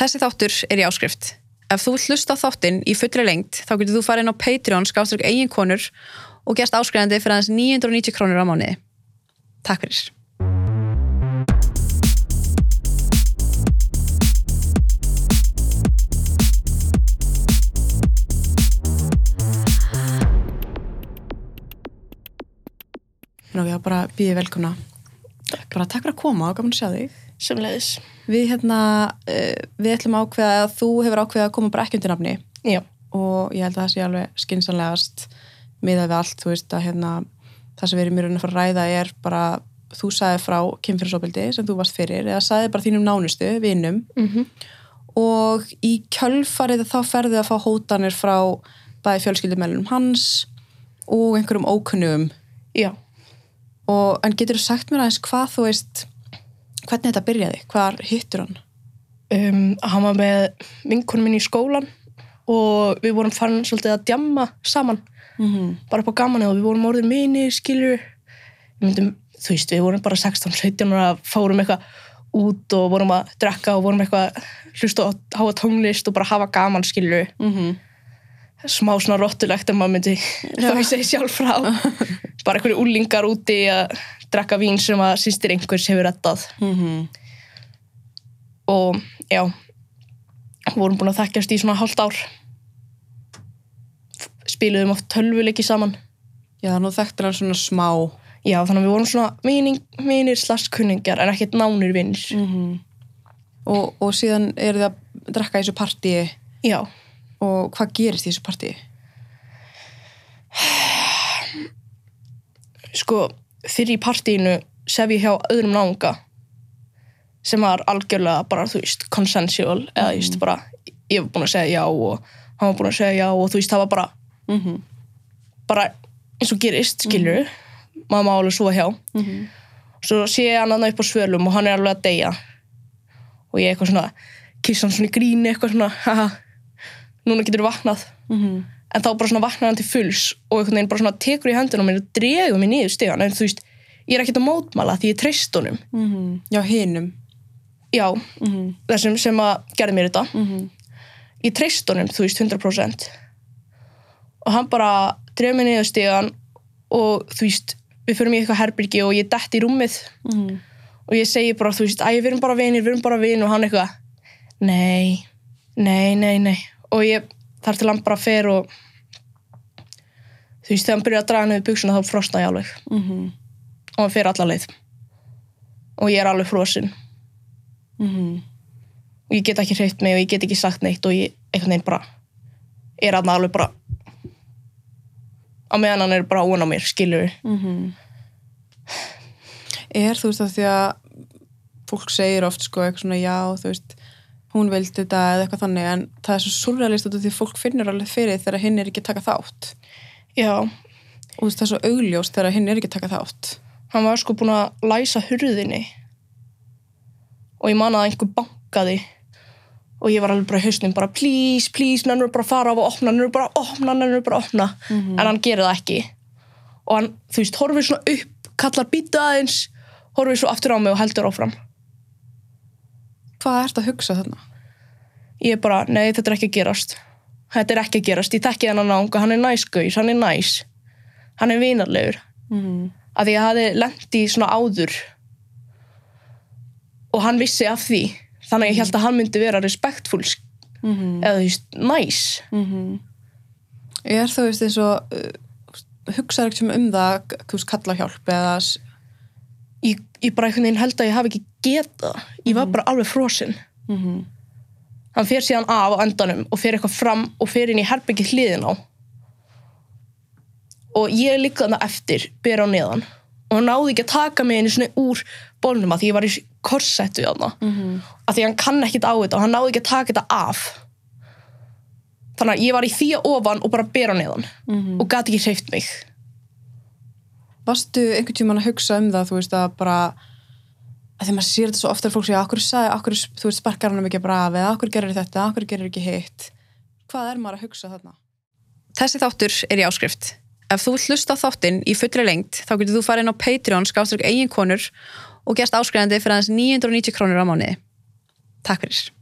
Þessi þáttur er í áskrift. Ef þú hlusta á þáttinn í fullri lengt þá getur þú farið inn á Patreon skáströk eigin konur og gerst áskrifandi fyrir aðeins 990 krónur á mánuði. Takk fyrir. Nú, já, bara býðið velkomna. Bara takk fyrir að koma og gaman að sjá þig. Semleiðis. Við hérna, uh, við ætlum ákveða að þú hefur ákveðið að koma bara ekki undir nafni Já. og ég held að það sé alveg skinsanlegast miðað við allt, þú veist að hérna það sem við erum í raun að fara að ræða er bara þú sagði frá kynfyrirsóbildi sem þú varst fyrir eða sagði bara þínum nánustu, vinnum Mm -hmm. og í kjölfarið þá ferðu að fá hótanir frá bæði fjölskyldumælunum hans og einhverjum ókunnugum Já. og en getur þú sagt mér aðeins hvað þú veist hvernig þetta byrjaði, hvar hittur hann? Um, hann var með vinkonum minn í skólan og við vorum farin svolítið að djamma saman, Mm -hmm. bara upp á gamanið og við vorum orðið minni, skilur. Myndum, þú veist, við vorum bara 16-17 og fórum eitthvað út og vorum að drekka og vorum eitthvað að hlusta á háa tónlist og bara hafa gaman, skilur. Mm -hmm. Smá svona rottulegt en maður myndi þá ég segi sjálf frá. bara einhverju úlingar úti að drekka vín sem að sýstir einhvers hefur rettað. Mm og já vorum búin að þekkjast í svona hálft ár. Spiluðum oft tölvuleiki saman. Já, nú þekktur hann svona smá. Já þannig að við vorum svona vinir slags kunningar en ekkert nánir vinir. Mm og, og síðan eru þið að drekka í þessu partíi já, og hvað gerist í þessu partíi? sko fyrir í partíinu sef ég hjá öðrum nánga sem var algjörlega bara þú veist consensual eða þú veist bara ég var búin að segja já og hann var búin að segja já og þú veist það var bara Mm -hmm. bara eins og gerist, skilur maður má alveg svo hjá. Mm -hmm. svo sé ég hann annað upp á svölum og hann er alveg að deyja. Og ég eitthvað svona kissa hann svona í gríni eitthvað svona haha, núna getur þú vaknað. Mhm. En þá bara svona vaknar hann til fulls og einhvern veginn bara svona tekur í höndunum og dregur mér niður stegan en þú veist, ég er ekkert að mótmæla því ég treyst honum. Mhm. Já, hinum. Já, Mhm. þessum sem að gerði mér þetta. Mhm. ég treyst honum, þú veist, 100% og hann bara dregur mér niður stegan og þú veist, við förum í eitthvað herbyrgi og ég dett í rúmið. Mhm. og ég segi bara, þú veist, æ, við erum bara vinir, við erum bara vinir. Og hann eitthvað, nei, nei, nei, nei. Og ég þar til hann bara fer og þú veist, þegar hann byrjar að draga niður buksuna þá frosna ég alveg Mhm. og hann fer alla leið og ég er alveg frosin Mhm. og ég get ekki hreitt mig og ég get ekki sagt neitt og ég einhvern veginn bara er aðna alveg bara á meðan hann er bara ón á mér, skilur við Mhm. Er þú veist að því að fólk segir oft sko eitthvað svona já þú veist hún vildi þetta eða eitthvað þannig en það er svo surrealist út af því að fólk finnur alveg fyrir þegar hinn er ekki að taka þátt. Já, og það er svo augljóst þegar hinn er ekki að taka þátt. Hann var sko búin að læsa hurðinni. Og ég man að einhver bankaði. Og ég var alveg bara í hausnum bara please, please, nennur bara að fara á og opna nennur bara að opna, nennur bara að opna. En hann gerir það ekki. Og hann, þú veist, horfir svona upp kallar býta aðeins, horfir svo aftur á mig og heldur áfram Hvað ert að hugsa þarna? ég er bara, nei, þetta er ekki að gerast. Þetta er ekki að gerast, ég tekki hann að nánga hann er næs gauð, hann er næs. Hann er vinarlegur Mm. að því að hafi lent í svona áður. Og hann vissi af því. Þannig að ég held að hann myndi vera respektfull Mm -hmm. eða þú veist, næs. Er þú veist eins og uh, hugsaður ekkert um það þú veist kalla hjálp eða ég, ég bara einhvern veginn held að ég hafi ekki geta ég var bara alveg frosinn Mhm. hann fer síðan af á endanum og fer eitthvað fram og fer inn í herbyggi hliðin á. Og ég líka þarna eftir ber á neðan. Og hann náði ekki að taka mig einu svona úr bólnum að því ég var í korsettu þarna. Mhm. að því hann kann ekkit á þetta og hann náði ekki að taka þetta af. Þannig að ég var í því ofan og bara ber á neðan Mhm. og gati ekki hreift mig Varstu einhvern tímann að hugsa um það þú veist að bara að því maður sér þetta svo ofta að fólk segja okkur okkur, þú veist, sparkar hann ekki bara af eða okkur gerir þetta, okkur gerir ekki hitt? Hvað er maður að hugsa þarna? Þessi þáttur er í áskrift. Ef þú vill hlusta þáttinn í fullri lengt þá getur þú farið inn á Patreon skáströk eigin konur og gerst áskrifandi fyrir aðeins 990 krónur á mánuði. Takk fyrir